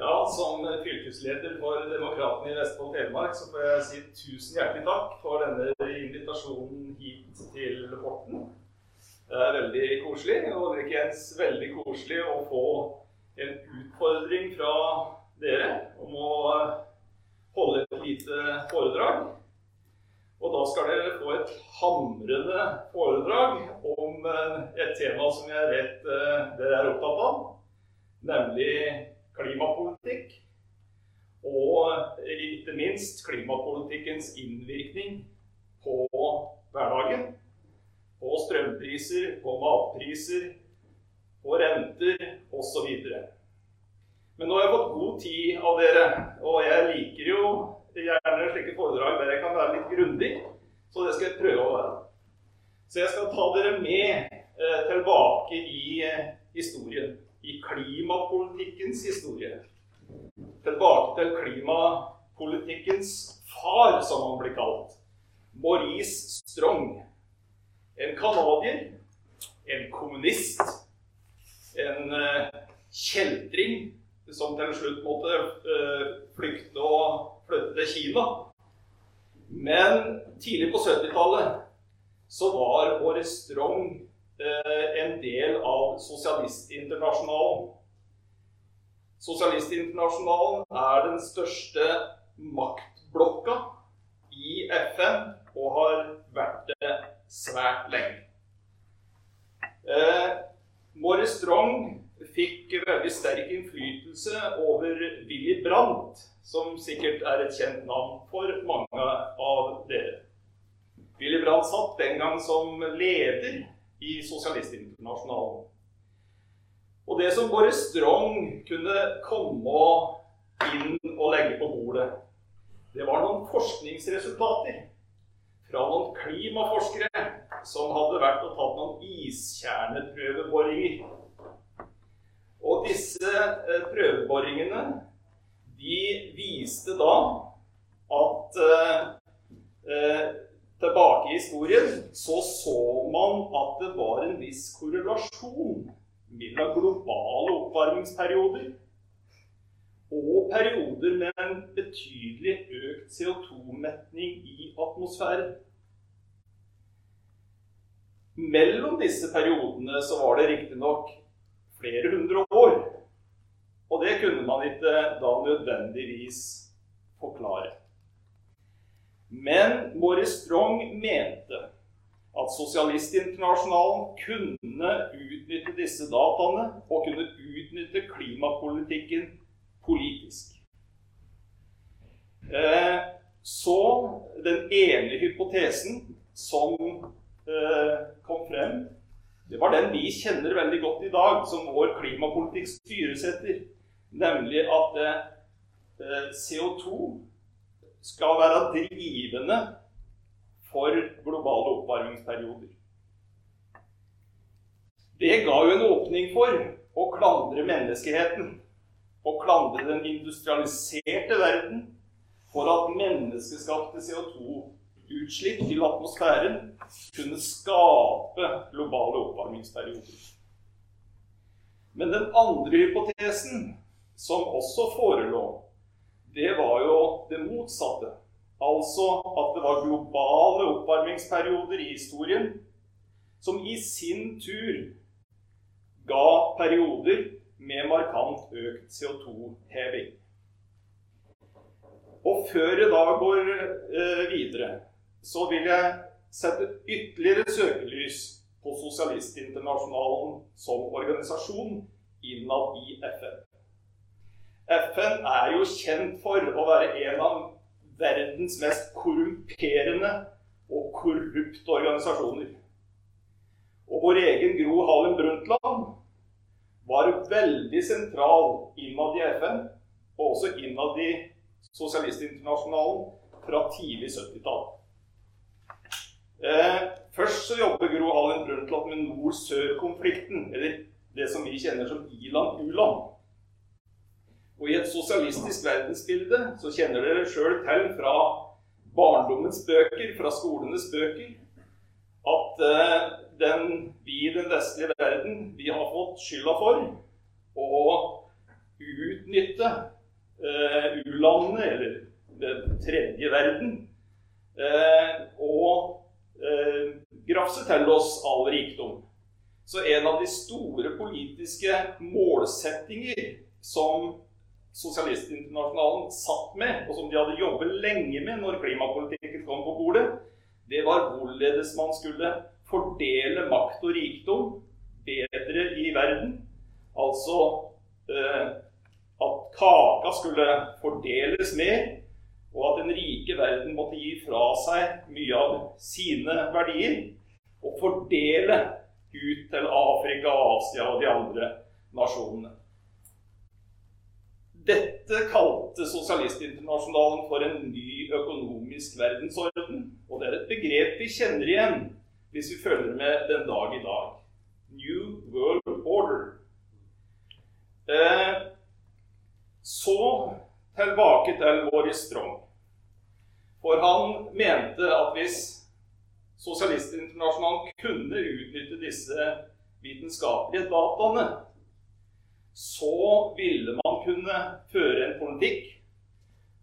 Ja, Som fylkesleder for Demokratene i Vestfold Telemark så får jeg si tusen hjertelig takk for denne invitasjonen hit til Horten. Det er veldig koselig, og likeens veldig koselig å få en utfordring fra dere om å holde et lite foredrag. Og da skal dere få et hamrende foredrag om eh, et tema som jeg vet eh, dere er opptatt av, nemlig klimapolitikk. Og ikke minst klimapolitikkens innvirkning på hverdagen. På strømpriser, på matpriser, på renter osv. Men nå har jeg fått god tid av dere, og jeg liker jo gjerne slike foredrag der jeg kan være litt grundig. Så det skal jeg prøve å være. Så jeg skal ta dere med eh, tilbake i eh, historien. I klimapolitikkens historie. Tilbake til klimapolitikkens far, som han blir kalt. Maurice Strong. En canadier. En kommunist. En eh, kjeltring som til slutt måtte eh, flykte og flytte til Kina. Men tidlig på 70-tallet så var Maurice Strong en del av Sosialistinternasjonalen. Sosialistinternasjonalen er den største maktblokka i FN og har vært det svært lenge. Eh, Måre Strong fikk veldig sterk innflytelse over Willy Brandt, som sikkert er et kjent navn for mange av dere. Willy Brandt satt den gang som leder i Sosialistinternasjonalen. Og det som Boris Strong kunne komme inn og legge på bordet, det var noen forskningsresultater fra noen klimaforskere som hadde vært og tatt noen iskjerneprøveboringer og disse eh, prøveboringene de viste da at eh, eh, tilbake i historien så så man at det var en viss korrelasjon mellom globale oppvarmingsperioder og perioder med en betydelig økt CO2-metning i atmosfæren. Mellom disse periodene så var det riktignok flere hundre år. Og det kunne man ikke da nødvendigvis forklare. Men Maurice Strong mente at Sosialistinternasjonalen kunne utnytte disse dataene og kunne utnytte klimapolitikken politisk. Eh, så den ene hypotesen som eh, kom frem, det var den vi kjenner veldig godt i dag, som vår klimapolitikk styresetter. Nemlig at eh, CO2 skal være drivende for globale oppvarmingsperioder. Det ga jo en åpning for å klandre menneskeheten. Og klandre den industrialiserte verden for at menneskeskapte CO2 utslipp til atmosfæren kunne skape globale oppvarmingsperioder. Men den andre hypotesen, som også forelå, det var jo det motsatte. Altså at det var globale oppvarmingsperioder i historien som i sin tur ga perioder med markant økt CO2-heving. Og før jeg da går eh, videre, så vil jeg sette ytterligere søkelys på Sosialistinternasjonalen som organisasjon innad i FN. FN er jo kjent for å være en av verdens mest korrumperende og korrupte organisasjoner. Og vår egen Gro Harlem Brundtland var veldig sentral innad i FN, og også innad i Sosialistinternasjonalen fra tidlig 70-tall. Eh, først så jobber Gro Harlem Brundtland med nord-sør-konflikten, eller det som vi kjenner som i-land-u-land. Og i et sosialistisk verdensbilde så kjenner dere sjøl til fra barndommens bøker, fra skolenes bøker, at eh, den, vi i den vestlige verden vi har fått skylda for å utnytte eh, u-landene, eller den tredje verden, eh, og eh, grafse til oss all rikdom. Så en av de store politiske målsettinger som Sosialistinternasjonalen satt med, og som de hadde jobbet lenge med når klimapolitikken kom på bordet, det var hvorledes man skulle fordele makt og rikdom bedre i verden. Altså eh, at kaka skulle fordeles mer, og at den rike verden måtte gi fra seg mye av sine verdier og fordele ut til Afrika, Asia og de andre nasjonene. Dette kalte Sosialistinternasjonalen for en ny økonomisk verdensorden. Og det er et begrep vi kjenner igjen hvis vi følger med den dag i dag. New World Order. Eh, så tilbake til Boris Strong. For han mente at hvis Sosialistinternasjonalen kunne utnytte disse vitenskapelige dataene så ville man kunne føre en politikk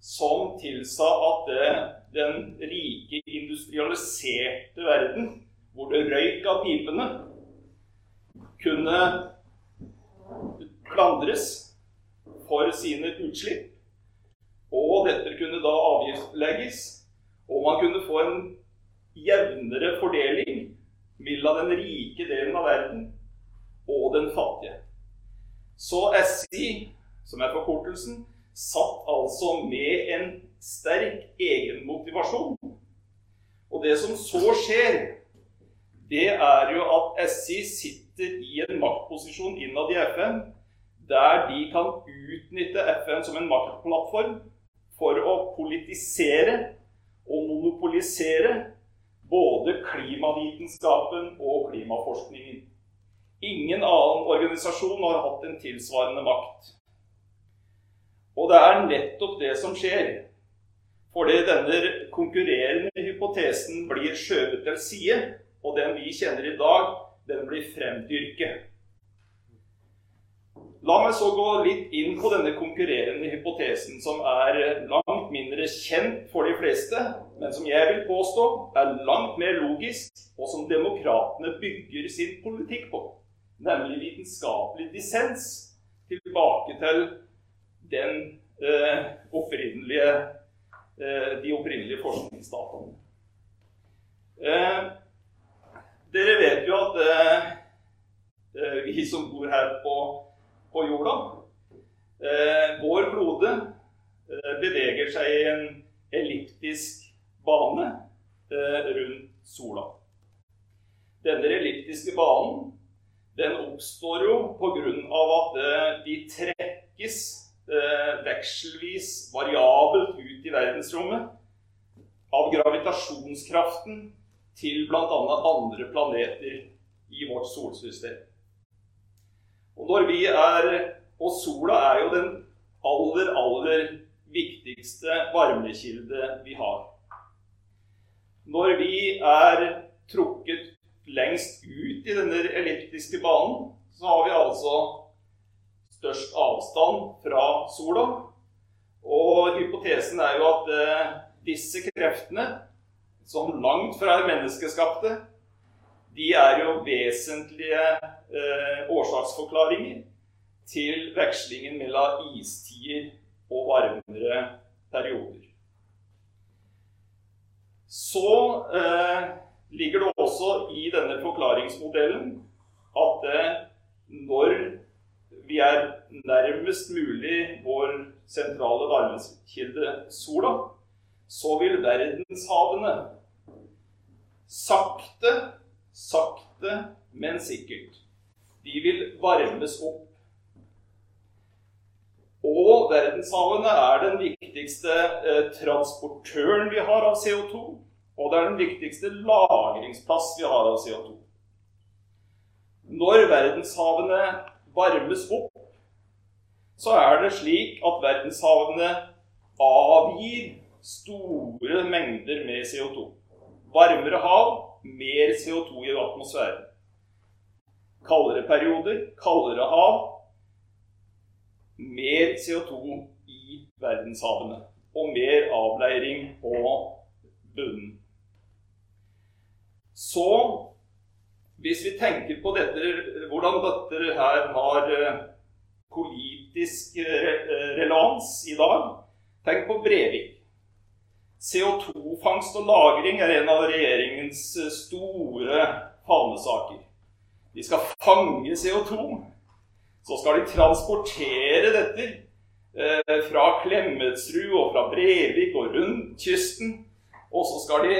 som tilsa at det, den rike, industrialiserte verden, hvor det røyk av pipene, kunne klandres for sine utslipp. Og dette kunne da avgiftslegges, og man kunne få en jevnere fordeling mellom den rike delen av verden og den fattige. Så SI, som er forkortelsen, satt altså med en sterk egenmotivasjon. Og det som så skjer, det er jo at SI sitter i en maktposisjon innad i FN der de kan utnytte FN som en maktplattform for å politisere og monopolisere både klimavitenskapen og klimaforskningen. Ingen annen organisasjon har hatt en tilsvarende makt. Og det er nettopp det som skjer. Fordi denne konkurrerende hypotesen blir skjøvet til side, og den vi kjenner i dag, den blir fremdyrket. La meg så gå litt inn på denne konkurrerende hypotesen, som er langt mindre kjent for de fleste, men som jeg vil påstå er langt mer logisk, og som demokratene bygger sin politikk på nemlig vitenskapelig dissens, tilbake til den eh, opprinnelige, eh, de opprinnelige forskningsdataene. Eh, dere vet jo at eh, eh, vi som bor her på, på jorda eh, Vår klode beveger seg i en elliptisk bane rundt sola. Denne elliptiske banen den oppstår jo pga. at de trekkes vekselvis variabelt ut i verdensrommet av gravitasjonskraften til bl.a. andre planeter i vårt solsystem. Og når vi er Og sola er jo den aller, aller viktigste varmekilde vi har. Når vi er trukket lengst ut i denne elliptiske banen, så har vi altså størst avstand fra sola. Og hypotesen er jo at eh, disse kreftene, som langt fra er menneskeskapte, de er jo vesentlige eh, årsaksforklaringer til vekslingen mellom istider og varmere perioder. Så eh, ligger det også i denne forklaringsmodellen at eh, når vi er nærmest mulig vår sentrale varmekilde sola, så vil verdenshavene sakte, sakte, men sikkert De vil varmes opp. Og verdenshavene er den viktigste eh, transportøren vi har av CO2. Og det er den viktigste lagringsplass vi har av CO2. Når verdenshavene varmes opp, så er det slik at verdenshavene avgir store mengder med CO2. Varmere hav, mer CO2 i atmosfæren. Kaldere perioder, kaldere hav, mer CO2 i verdenshavene og mer avleiring på bunnen. Så hvis vi tenker på dette, hvordan dette her har eh, politisk relans i dag, tenk på Brevik. CO2-fangst og -lagring er en av regjeringens store fanesaker. De skal fange CO2. Så skal de transportere dette eh, fra Klemetsrud og fra Brevik og rundt kysten. Og så skal de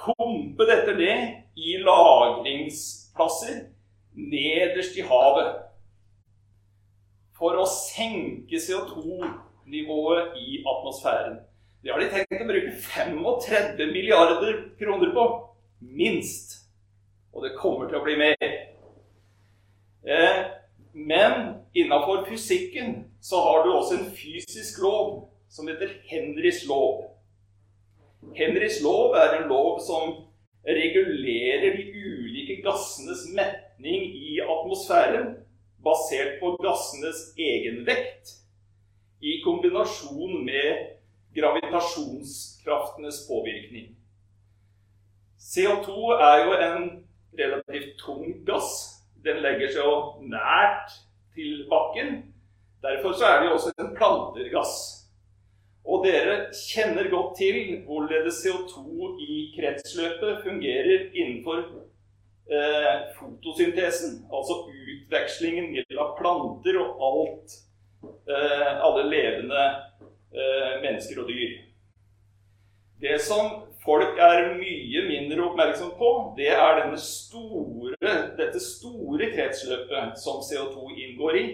pumpe dette ned i lagringsplasser nederst i havet. For å senke CO2-nivået i atmosfæren. Det har de tenkt å bruke 35 milliarder kroner på. Minst. Og det kommer til å bli mer. Eh, men innafor fysikken så har du også en fysisk lov som heter Henrys lov. Henrys lov er en lov som regulerer de ulike gassenes metning i atmosfæren basert på gassenes egenvekt i kombinasjon med gravitasjonskraftenes påvirkning. CO2 er jo en relativt tung gass. Den legger seg jo nært til bakken. Derfor så er det jo også en plantergass. Og dere kjenner godt til hvorledes CO2 i kretsløpet fungerer innenfor eh, fotosyntesen. Altså utvekslingen mellom planter og alt, alle levende eh, mennesker og dyr. Det som folk er mye mindre oppmerksom på, det er store, dette store kretsløpet som CO2 inngår i.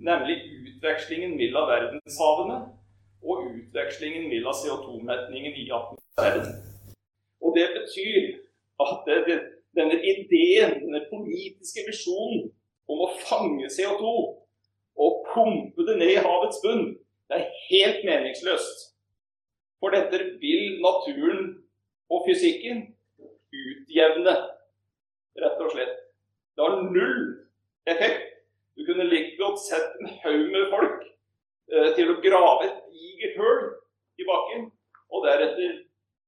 Nemlig utvekslingen mellom verdenshavene og utvekslingen mellom CO2-metningen i atmosfæren. Og det betyr at det, det, denne ideen, denne politiske visjonen om å fange CO2 og pumpe det ned i havets bunn, det er helt meningsløst. For dette vil naturen og fysikken utjevne, rett og slett. Det har null effekt. Du kunne like godt sett en haug med folk eh, til å grave et digert hull i bakken, og deretter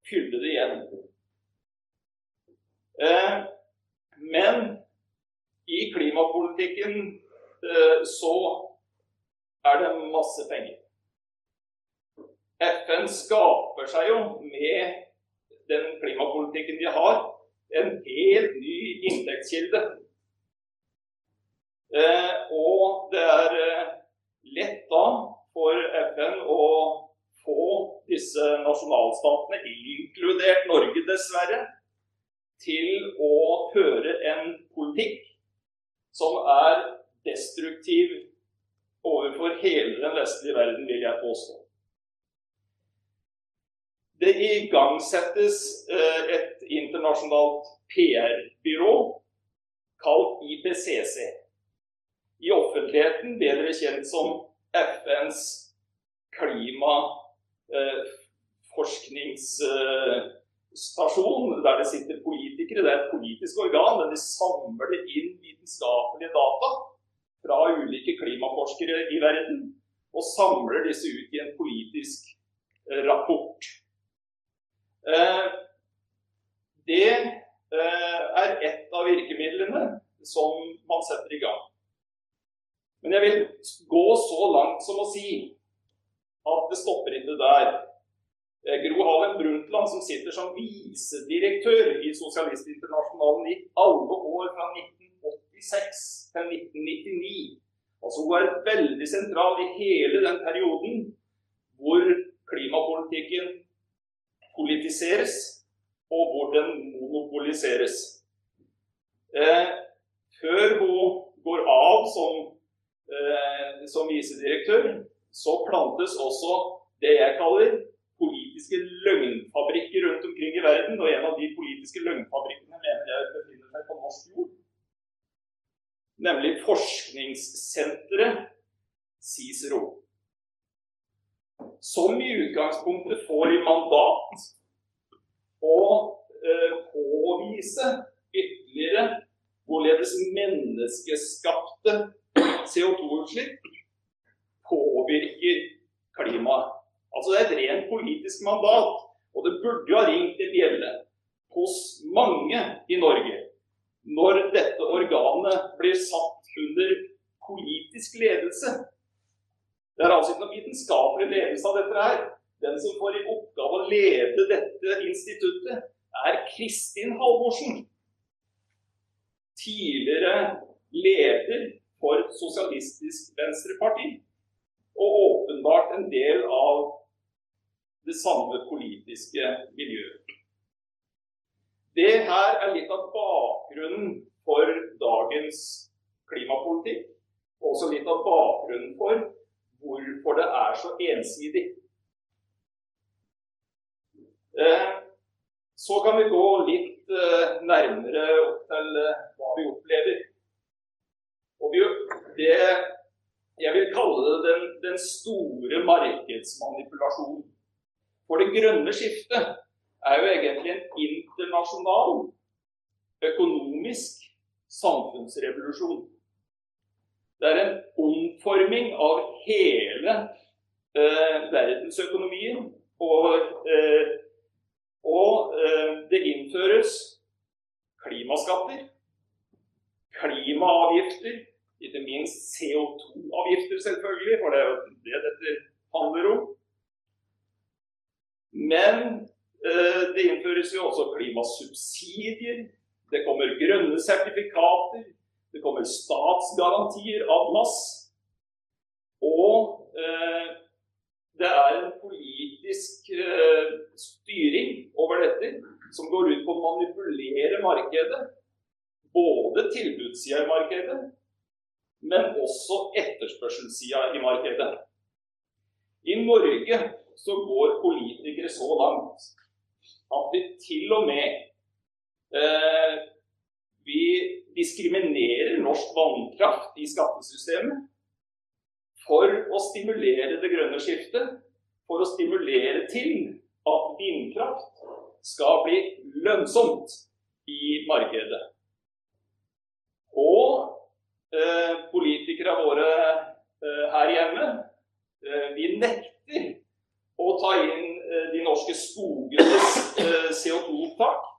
fylle det igjen. Eh, men i klimapolitikken eh, så er det masse penger. FN skaper seg jo med den klimapolitikken de har, en helt ny inntektskilde. Eh, og det er eh, lett da for FN å få disse nasjonalstatene, inkludert Norge dessverre, til å føre en politikk som er destruktiv overfor hele den vestlige verden, vil jeg påstå. Det igangsettes eh, et internasjonalt PR-byrå kalt IPCC. I offentligheten bedre kjent som FNs klimaforskningsstasjon, der det sitter politikere. Det er et politisk organ, der de samler inn vitenskapelige data ulike i verden, og samler disse ut i en politisk eh, rapport. Eh, det eh, er ett av virkemidlene som man setter i gang. Men jeg vil gå så langt som å si at det stopper ikke der. Gro Harlem Brundtland, som sitter som visedirektør i Sosialistinternasjonalen i alle år fra 1986 til 1999 Altså Hun er veldig sentral i hele den perioden hvor klimapolitikken politiseres, og hvor den monopoliseres. Eh, før hun går av som, eh, som visedirektør, så plantes også det jeg kaller politiske løgnfabrikker rundt omkring i verden. Og en av de politiske løgnfabrikkene mener jeg befinner seg på norsk jord. Nemlig forskningssenteret Cicero som i utgangspunktet får i mandat å eh, påvise ytterligere hvorledes menneskeskapte CO2-utslipp påvirker klimaet. Altså Det er et rent politisk mandat, og det burde jo ha ringt en bjelle hos mange i Norge når dette organet blir satt under politisk ledelse. Det er altså ikke noe vitenskapelig ledelse av dette her. Den som får i oppgave å lede dette instituttet, er Kristin Halvorsen. Tidligere leder for Sosialistisk Venstreparti. Og åpenbart en del av det samme politiske miljøet. Det her er litt av bakgrunnen for dagens klimapolitikk. Og også litt av bakgrunnen for hvorfor det er så ensidig. Eh, så kan vi gå litt eh, nærmere opp til eh, hva vi opplever. Og det jeg vil kalle det den, den store markedsmanipulasjonen. For det grønne skiftet er jo egentlig en internasjonal økonomisk samfunnsrevolusjon. Det er en omforming av hele eh, verdensøkonomien. Og, eh, og eh, det innføres klimaskatter, klimaavgifter, ikke minst CO2-avgifter, selvfølgelig, for det er jo det dette handler om. Men Eh, det innføres jo også klimasubsidier. Det kommer grønne sertifikater. Det kommer statsgarantier av mass. Og eh, det er en politisk eh, styring over dette som går ut på å manipulere markedet. Både tilbudssida i markedet, men også etterspørselssida i markedet. I Norge så går politikere så langt at vi til og med vi diskriminerer norsk vannkraft i skattesystemet for å stimulere det grønne skiftet. For å stimulere til at vindkraft skal bli lønnsomt i markedet. Og eh, politikere våre eh, her hjemme, eh, vi nekter å ta inn eh, de norske skogenes eh, CO2-opptak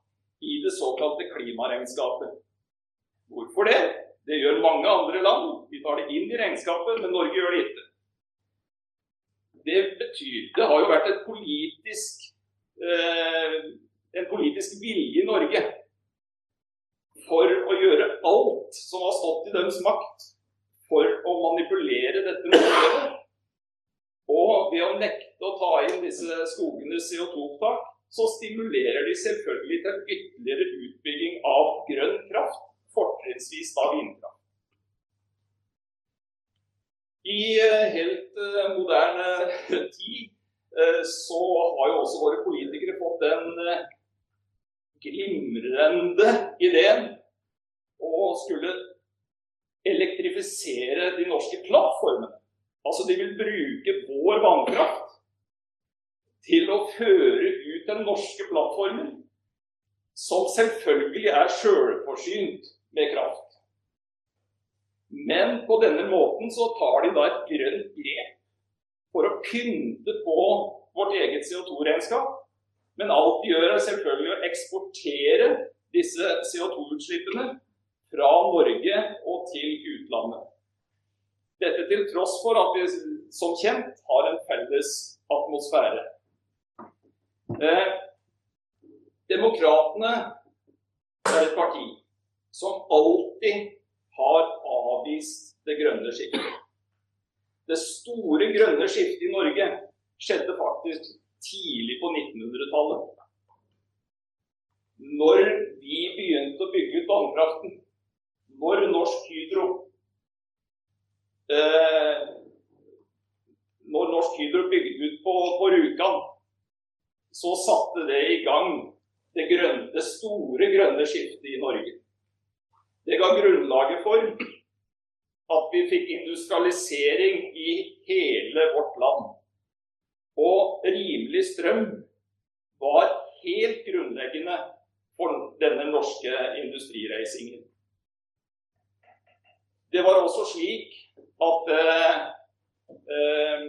i det såkalte klimaregnskapet. Hvorfor det? Det gjør mange andre land. Vi tar det inn i regnskapet, men Norge gjør det ikke. Det betyr Det har jo vært politisk, eh, en politisk vilje i Norge for å gjøre alt som har stått i deres makt for å manipulere dette markedet og ved å nekte å ta inn disse skogenes CO2-opptak, så stimulerer de selvfølgelig til ytterligere utbygging av grønn kraft, fortrinnsvis da vindkraft. I eh, helt uh, moderne tid uh, så har jo også våre politikere fått den glimrende ideen å skulle elektrifisere de norske plattformene. Altså, de vil bruke vår vannkraft til å føre ut den norske plattformen, som selvfølgelig er sjølforsynt med kraft. Men på denne måten så tar de da et grønt grep for å pynte på vårt eget CO2-regnskap. Men alt de gjør, er selvfølgelig å eksportere disse CO2-utslippene fra Norge og til utlandet. Dette til tross for at vi som kjent har en felles atmosfære. Eh, Demokratene er et parti som alltid har avvist det grønne skiftet. Det store grønne skiftet i Norge skjedde faktisk tidlig på 1900-tallet. Når vi begynte å bygge ut vannkraften, når Norsk Hydro eh, Når Norsk Hydro bygde ut på, på Rjukan, så satte det i gang det, grønne, det store grønne skiftet i Norge. Det ga grunnlaget for at vi fikk industrialisering i hele vårt land. Og rimelig strøm var helt grunnleggende for denne norske industrireisingen. Det var også slik at eh, Eh,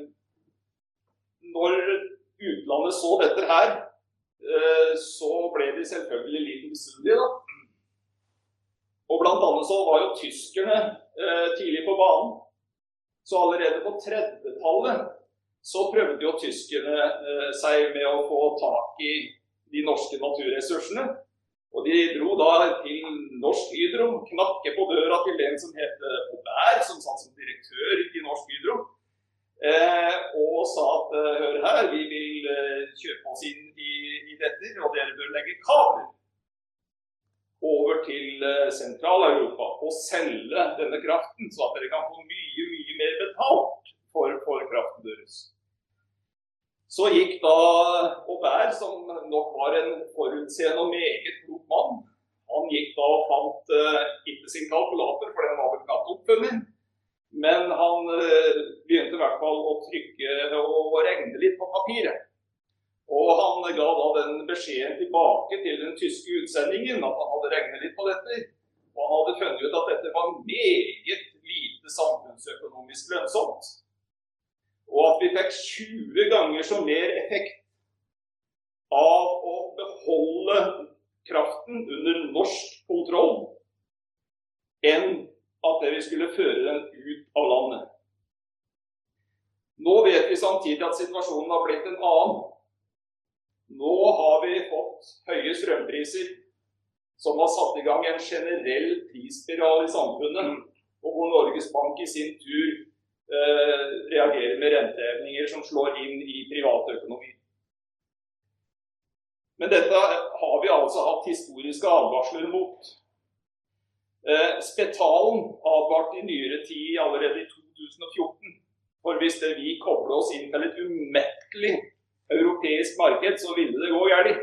når utlandet så dette her, eh, så ble de selvfølgelig litt misunnelige. Og blant annet så var jo tyskerne eh, tidlig på banen. Så allerede på 30-tallet så prøvde jo tyskerne eh, seg med å få tak i de norske naturressursene. Og de dro da til Norsk Hydro, knakke på døra til den som het Aubert, som satt som direktør i Norsk Hydro, eh, og sa at hør her, vi vil kjøpe oss inn i, i dette, og dere bør legge kabler over til eh, Sentral-Europa og selge denne kraften, så at dere kan få mye, mye mer betalt for, for kraften deres. Så gikk da Aubert, som nok var en forutseende og meget klok mann, han gikk da og fant uh, ikke sin kalkulator, for den var vel knapt oppfunnet. Men han uh, begynte i hvert fall å trykke og regne litt på papiret. Og han ga da den beskjeden tilbake til den tyske utsendingen at han hadde regnet litt på dette. Og han hadde funnet ut at dette var meget lite samfunnsøkonomisk lønnsomt og at vi fikk 20 ganger så mer effekt av å beholde kraften under norsk kontroll enn at vi skulle føre den ut av landet. Nå vet vi samtidig at situasjonen har blitt en annen. Nå har vi fått høye strømpriser som har satt i gang en generell prisspiral i samfunnet, og hvor Norges Bank i sin tur Eh, reagerer med renteevninger som slår inn i privatøkonomi. Men dette har vi altså hatt historiske advarsler mot. Eh, Spetalen advarte i nyere tid, allerede i 2014, for hvis det vi kobler oss inn til et umettelig europeisk marked, så ville det gå galt.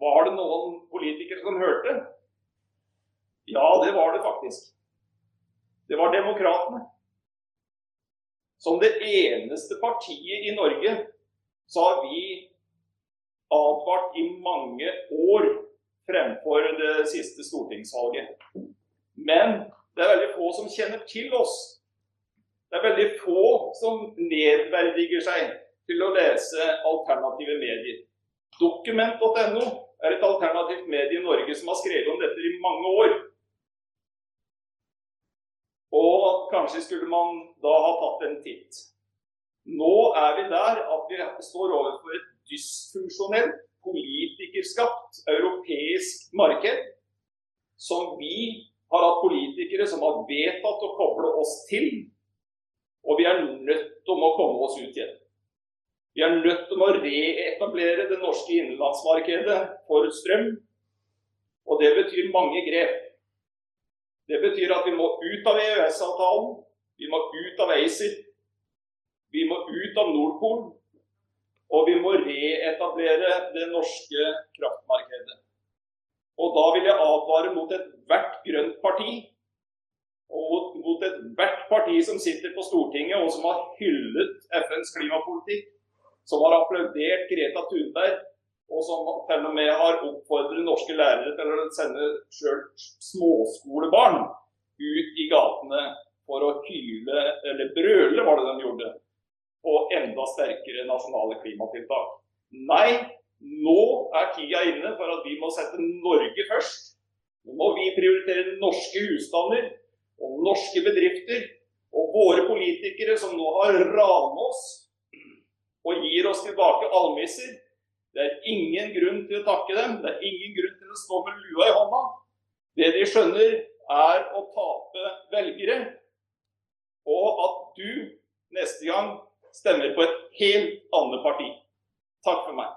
Var det noen politikere som hørte? Ja, det var det faktisk. Det var demokratene. Som det eneste partiet i Norge så har vi advart i mange år fremfor det siste stortingsvalget. Men det er veldig få som kjenner til oss. Det er veldig få som nedverdiger seg til å lese alternative medier. Dokument.no er et alternativt medie i Norge som har skrevet om dette i mange år. Og kanskje skulle man da ha tatt en titt. Nå er vi der at vi står overfor et dysfunksjonelt, politikerskapt europeisk marked som vi har hatt politikere som har vedtatt å koble oss til. Og vi er nødt til å komme oss ut igjen. Vi er nødt til å reetablere det norske innenlandsmarkedet for strøm. Og det betyr mange grep. Det betyr at vi må ut av EØS-avtalen, vi må ut av ACER, vi må ut av Nordpol, og vi må reetablere det norske kraftmarkedet. Og da vil jeg advare mot ethvert grønt parti, og mot ethvert parti som sitter på Stortinget og som har hyllet FNs klimapolitikk, som har applaudert Greta Thunberg, og som til og med har oppfordret norske lærere til å sende sjøl småskolebarn ut i gatene for å hyle, eller brøle, var det de gjorde, på enda sterkere nasjonale klimatiltak. Nei, nå er tida inne for at vi må sette Norge først. Nå må vi prioritere norske husstander og norske bedrifter og våre politikere som nå har ranet oss og gir oss tilbake almisser det er ingen grunn til å takke dem. Det er ingen grunn til å stå med lua i hånda. Det de skjønner, er å tape velgere, og at du neste gang stemmer på et helt annet parti. Takk for meg.